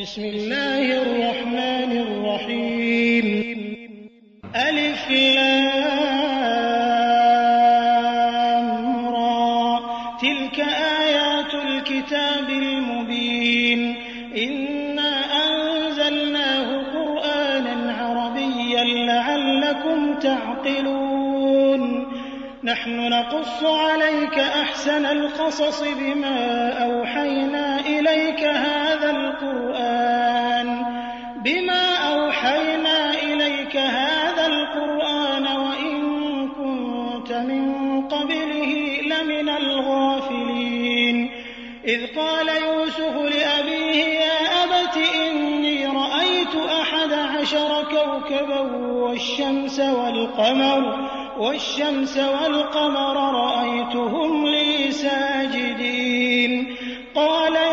بسم الله الرحمن الرحيم. ألف لام را. تلك آيات الكتاب المبين. إنا أنزلناه قرآنا عربيا لعلكم تعقلون. نحن نقص عليك أحسن القصص بما أوحينا إليك. هذا القرآن بما أوحينا إليك هذا القرآن وإن كنت من قبله لمن الغافلين. إذ قال يوسف لأبيه يا أبت إني رأيت أحد عشر كوكبا والشمس والقمر والشمس والقمر رأيتهم لي ساجدين. قال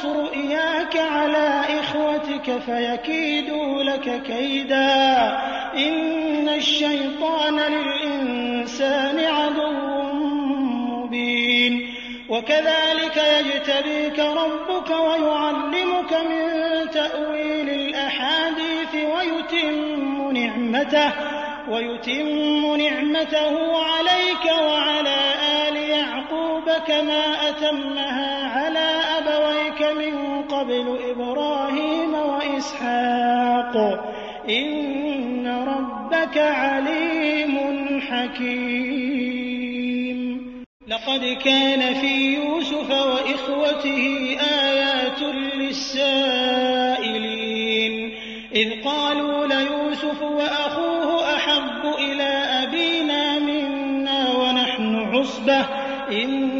تقصص رؤياك على إخوتك فيكيدوا لك كيدا. إن الشيطان للإنسان عدو مبين. وكذلك يجتبيك ربك ويعلمك من تأويل الأحاديث ويتم نعمته ويتم نعمته عليك وعلى كما أتمها على أبويك من قبل إبراهيم وإسحاق. إن ربك عليم حكيم. لقد كان في يوسف وإخوته آيات للسائلين. إذ قالوا ليوسف وأخوه أحب إلى أبينا منا ونحن عصبة. إن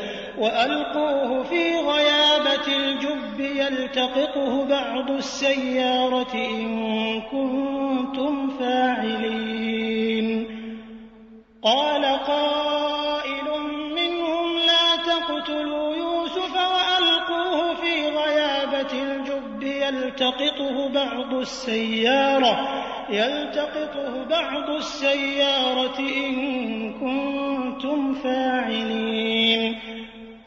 وألقوه في غيابة الجب يلتقطه بعض السيارة إن كنتم فاعلين. قال قائل منهم لا تقتلوا يوسف وألقوه في غيابة الجب يلتقطه بعض السيارة يلتقطه بعض السيارة إن كنتم فاعلين.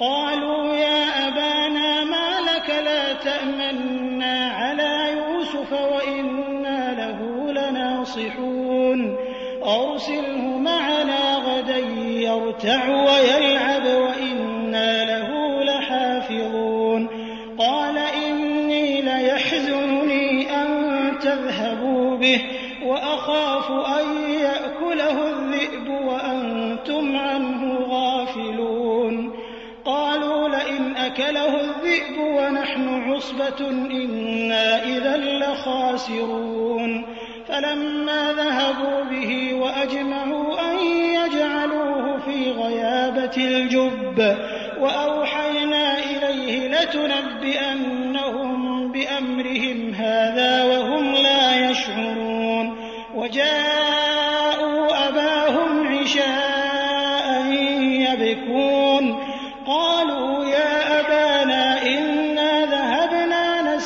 قالوا يا أبانا ما لك لا تأمنا على يوسف وإنا له لناصحون. أرسله معنا غدا يرتع ويلعب وإنا له لحافظون. قال إني ليحزنني أن تذهبوا به وأخاف أن عصبة إنا إذا لخاسرون. فلما ذهبوا به وأجمعوا أن يجعلوه في غيابة الجب وأوحينا إليه لتنبئنهم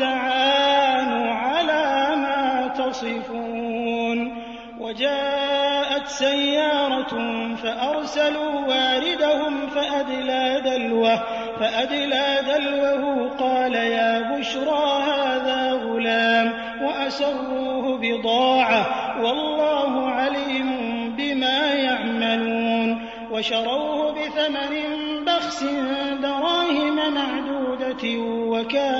المستعان على ما تصفون. وجاءت سيارة فأرسلوا واردهم فأدلى دلوه فأدلى دلوه قال يا بشرى هذا غلام وأسروه بضاعة والله عليم بما يعملون. وشروه بثمن بخس دراهم معدودة وكانوا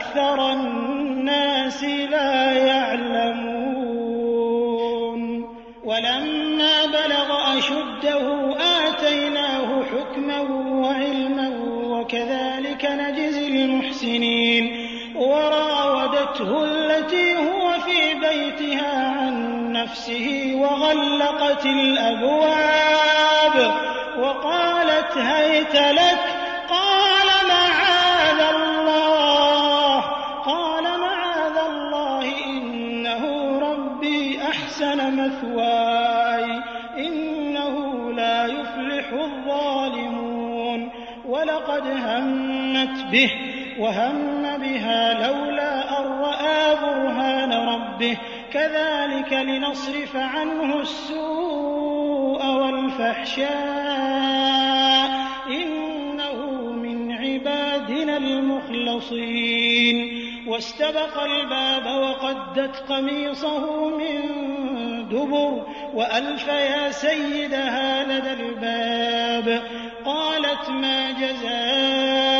أكثر الناس لا يعلمون. ولما بلغ أشده آتيناه حكما وعلما وكذلك نجزي المحسنين. وراودته التي هو في بيتها عن نفسه وغلقت الأبواب وقالت هيت لك به وهم بها لولا أن رأى برهان ربه. كذلك لنصرف عنه السوء والفحشاء. إنه من عبادنا المخلصين. واستبق الباب وقدت قميصه من دبر. وألف يا سيدها لدى الباب. قالت ما جزاء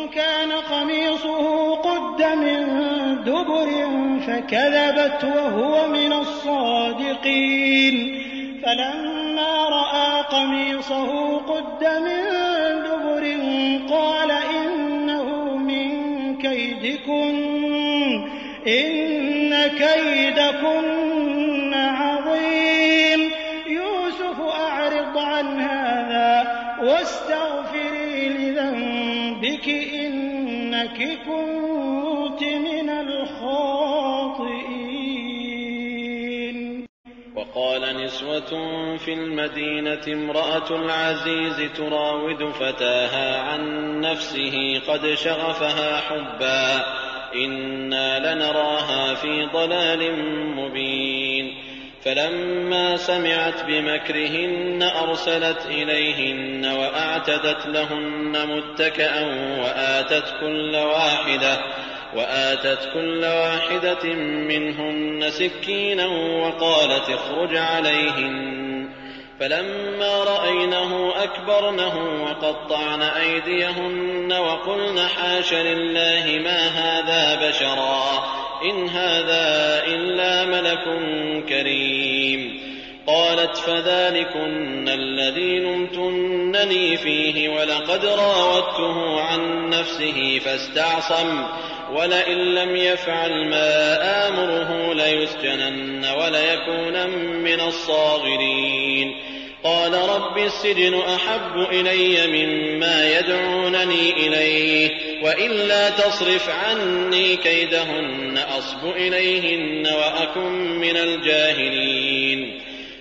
كان قميصه قد من دبر فكذبت وهو من الصادقين. فلما رأى قميصه قد من دبر قال إنه من كيدكن إن كيدكن وقال نسوة في المدينة امرأة العزيز تراود فتاها عن نفسه قد شغفها حبا. إنا لنراها في ضلال مبين. فلما سمعت بمكرهن أرسلت إليهن وأعتدت لهن متكأ وآتت كل واحدة وآتت كل واحدة منهن سكينا وقالت اخرج عليهن. فلما رأينه أكبرنه وقطعن أيديهن وقلن حاش لله ما هذا بشرا. إن هذا إلا ملك كريم. قالت فذلكن الذي لمتنني فيه ولقد راودته عن نفسه فاستعصم ولئن لم يفعل ما آمره ليسجنن وليكونن من الصاغرين. قال رب السجن أحب إلي مما يدعونني إليه وإلا تصرف عني كيدهن أصب إليهن وأكن من الجاهلين.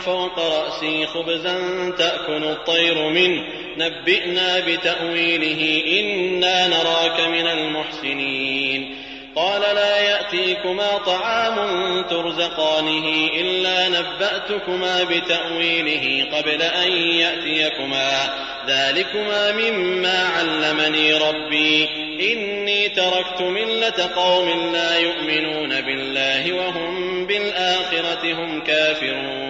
فوق رأسي خبزا تأكل الطير منه. نبئنا بتأويله إنا نراك من المحسنين. قال لا يأتيكما طعام ترزقانه إلا نبأتكما بتأويله قبل أن يأتيكما. ذلكما مما علمني ربي. إني تركت ملة قوم لا يؤمنون بالله وهم بالآخرة هم كافرون.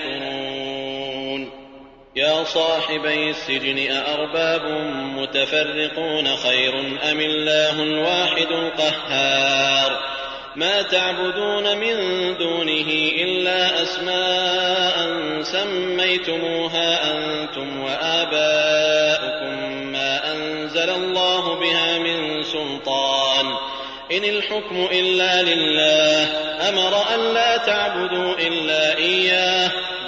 صاحبي السجن أأرباب متفرقون خير أم الله الواحد القهار؟ ما تعبدون من دونه إلا أسماء سميتموها أنتم وآباؤكم ما أنزل الله بها من سلطان. إن الحكم إلا لله أمر أن لا تعبدوا إلا إياه.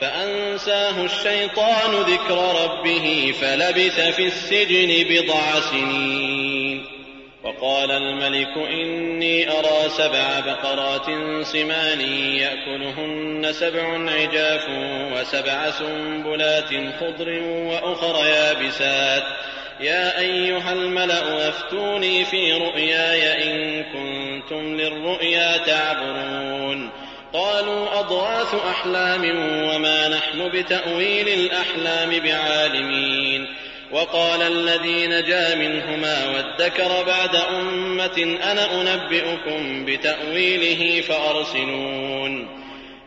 فأنساه الشيطان ذكر ربه فلبث في السجن بضع سنين. وقال الملك إني أرى سبع بقرات سمان يأكلهن سبع عجاف وسبع سنبلات خضر وأخر يابسات. يا أيها الملأ أفتوني في رؤياي إن كنتم للرؤيا تعبرون. قالوا أضغاث أحلام وما نحن بتأويل الأحلام بعالمين وقال الذي نجا منهما وادكر بعد أمة أنا أنبئكم بتأويله فأرسلون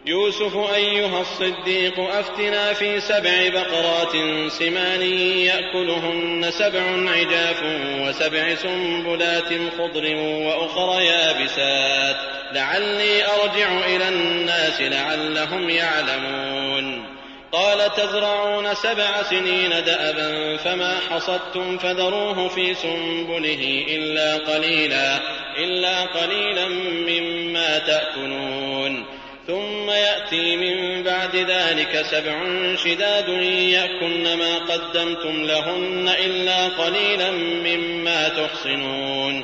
يوسف أيها الصديق أفتنا في سبع بقرات سمان يأكلهن سبع عجاف وسبع سنبلات خضر وأخر يابسات لعلي أرجع إلى الناس لعلهم يعلمون. قال تزرعون سبع سنين دأبا فما حصدتم فذروه في سنبله إلا قليلا إلا قليلا مما تأكلون. ثم يأتي من بعد ذلك سبع شداد يأكلن ما قدمتم لهن إلا قليلا مما تحصنون.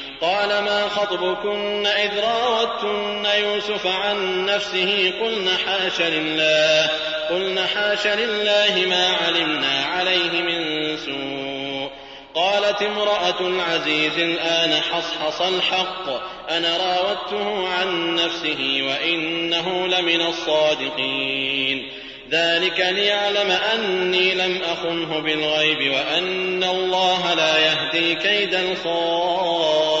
قال ما خطبكن إذ راوتن يوسف عن نفسه قلن حاش لله قلن حاش لله ما علمنا عليه من سوء. قالت امرأة العزيز الآن حصحص الحق أنا راودته عن نفسه وإنه لمن الصادقين. ذلك ليعلم أني لم أخنه بالغيب وأن الله لا يهدي كيد الخائنين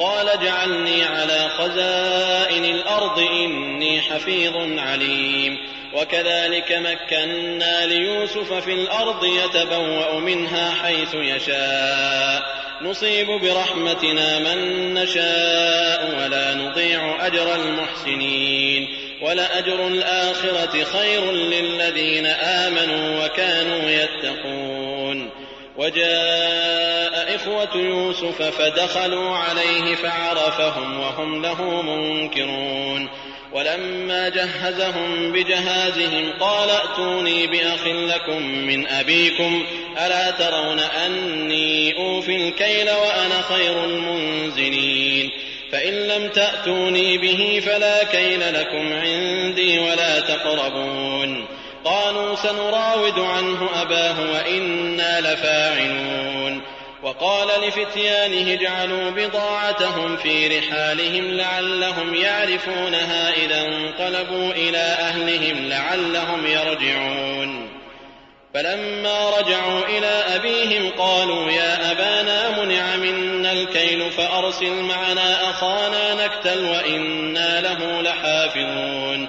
قال اجعلني على خزائن الأرض إني حفيظ عليم. وكذلك مكنا ليوسف في الأرض يتبوأ منها حيث يشاء. نصيب برحمتنا من نشاء ولا نضيع أجر المحسنين. ولأجر الآخرة خير للذين آمنوا وكانوا يتقون. وجاء إخوة يوسف فدخلوا عليه فعرفهم وهم له منكرون. ولما جهزهم بجهازهم قال ائتوني بأخ لكم من أبيكم ألا ترون أني أوفي الكيل وأنا خير المنزلين؟ فإن لم تأتوني به فلا كيل لكم عندي ولا تقربون. قالوا سنراود عنه أباه وإنا لفاعلون. وقال لفتيانه اجعلوا بضاعتهم في رحالهم لعلهم يعرفونها إذا انقلبوا إلى أهلهم لعلهم يرجعون. فلما رجعوا إلى أبيهم قالوا يا أبانا منع منا الكيل فأرسل معنا أخانا نكتل وإنا له لحافظون.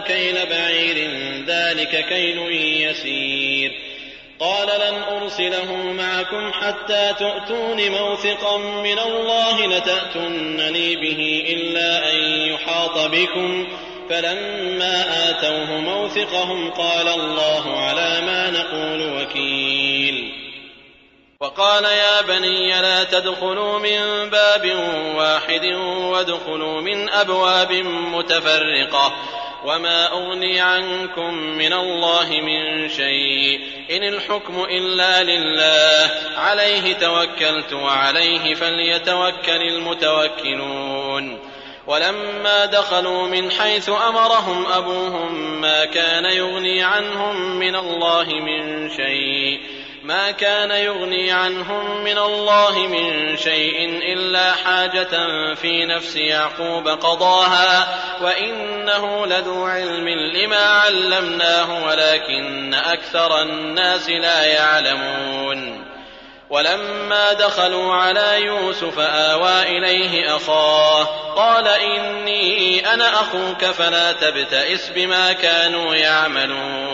كيل بعير ذلك كيل يسير. قال لن أرسله معكم حتى تؤتون موثقا من الله لتأتونني به إلا أن يحاط بكم. فلما آتوه موثقهم قال الله على ما نقول وكيل. وقال يا بني لا تدخلوا من باب واحد وادخلوا من أبواب متفرقة. وما أغني عنكم من الله من شيء إن الحكم إلا لله عليه توكلت وعليه فليتوكل المتوكلون ولما دخلوا من حيث أمرهم أبوهم ما كان يغني عنهم من الله من شيء ما كان يغني عنهم من الله من شيء إلا حاجة في نفس يعقوب قضاها وإنه لذو علم لما علمناه ولكن أكثر الناس لا يعلمون. ولما دخلوا على يوسف آوى إليه أخاه قال إني أنا أخوك فلا تبتئس بما كانوا يعملون.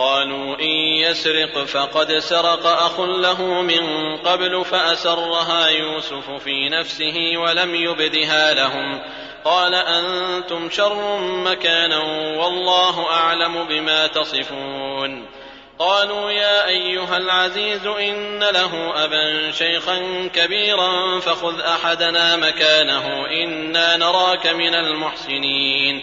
قالوا إن يسرق فقد سرق أخ له من قبل فأسرها يوسف في نفسه ولم يبدها لهم. قال أنتم شر مكانا والله أعلم بما تصفون. قالوا يا أيها العزيز إن له أبا شيخا كبيرا فخذ أحدنا مكانه إنا نراك من المحسنين.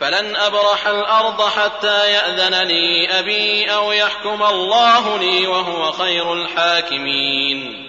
فلن أبرح الأرض حتى يأذن لي أبي أو يحكم الله لي وهو خير الحاكمين.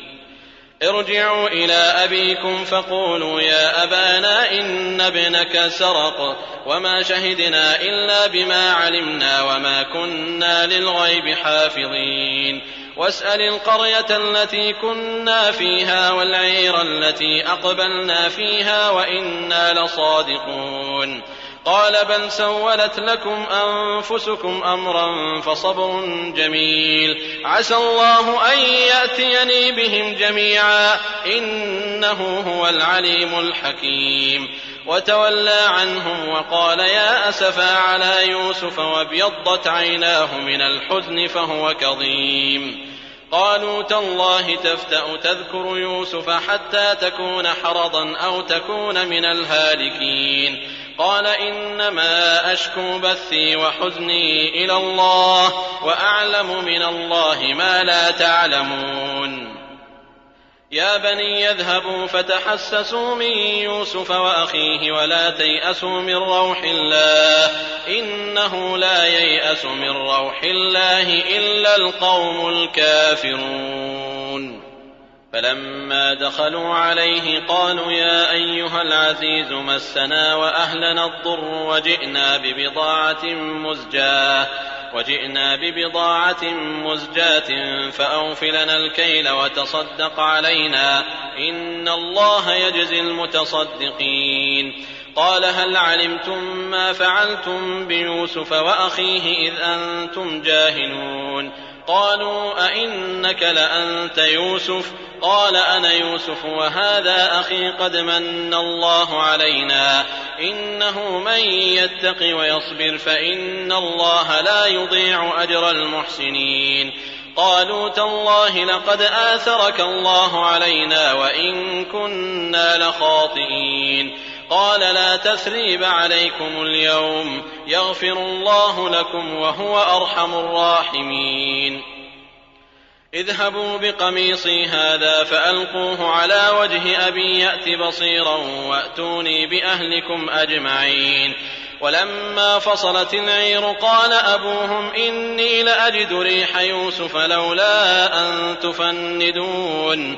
ارجعوا إلى أبيكم فقولوا يا أبانا إن ابنك سرق وما شهدنا إلا بما علمنا وما كنا للغيب حافظين. واسأل القرية التي كنا فيها والعير التي أقبلنا فيها وإنا لصادقون. قال بل سولت لكم أنفسكم أمرا فصبر جميل. عسى الله أن يأتيني بهم جميعا. إنه هو العليم الحكيم. وتولى عنهم وقال يا أسفا على يوسف وابيضت عيناه من الحزن فهو كظيم. قالوا تالله تفتأ تذكر يوسف حتى تكون حرضا أو تكون من الهالكين. قال إنما أشكو بثي وحزني إلى الله وأعلم من الله ما لا تعلمون. يا بني يذهبوا فتحسسوا من يوسف وأخيه ولا تيأسوا من روح الله. إنه لا ييأس من روح الله إلا القوم الكافرون. فلما دخلوا عليه قالوا يا أيها العزيز مسنا وأهلنا الضر وجئنا ببضاعة مزجاة وجئنا ببضاعة مزجاة فأوف لنا الكيل وتصدق علينا إن الله يجزي المتصدقين. قال هل علمتم ما فعلتم بيوسف وأخيه إذ أنتم جاهلون؟ قالوا أئنك لأنت يوسف؟ قال أنا يوسف وهذا أخي قد من الله علينا. إنه من يتق ويصبر فإن الله لا يضيع أجر المحسنين. قالوا تالله لقد آثرك الله علينا وإن كنا لخاطئين. قال لا تثريب عليكم اليوم يغفر الله لكم وهو أرحم الراحمين. اذهبوا بقميصي هذا فألقوه على وجه أبي يأت بصيرا وأتوني بأهلكم أجمعين. ولما فصلت العير قال أبوهم إني لأجد ريح يوسف لولا أن تفندون.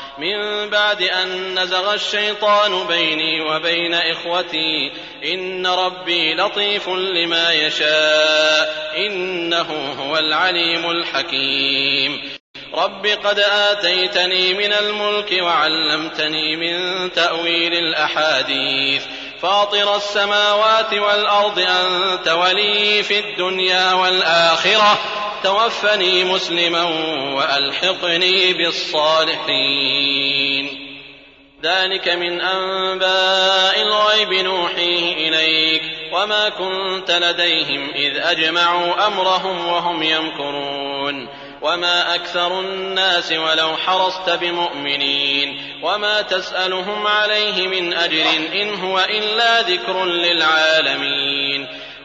من بعد أن نزغ الشيطان بيني وبين إخوتي. إن ربي لطيف لما يشاء. إنه هو العليم الحكيم. رب قد آتيتني من الملك وعلمتني من تأويل الأحاديث. فاطر السماوات والأرض أنت ولي في الدنيا والآخرة. توفني مسلما وألحقني بالصالحين. ذلك من أنباء الغيب نوحيه إليك وما كنت لديهم إذ أجمعوا أمرهم وهم يمكرون. وما أكثر الناس ولو حرصت بمؤمنين. وما تسألهم عليه من أجر إن هو إلا ذكر للعالمين.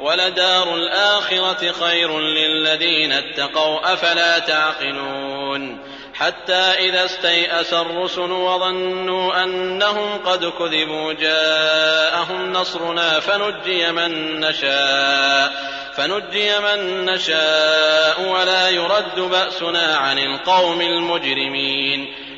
ولدار الآخرة خير للذين اتقوا أفلا تعقلون؟ حتى إذا استيأس الرسل وظنوا أنهم قد كذبوا جاءهم نصرنا فنجي من نشاء فنجي من نشاء ولا يرد بأسنا عن القوم المجرمين.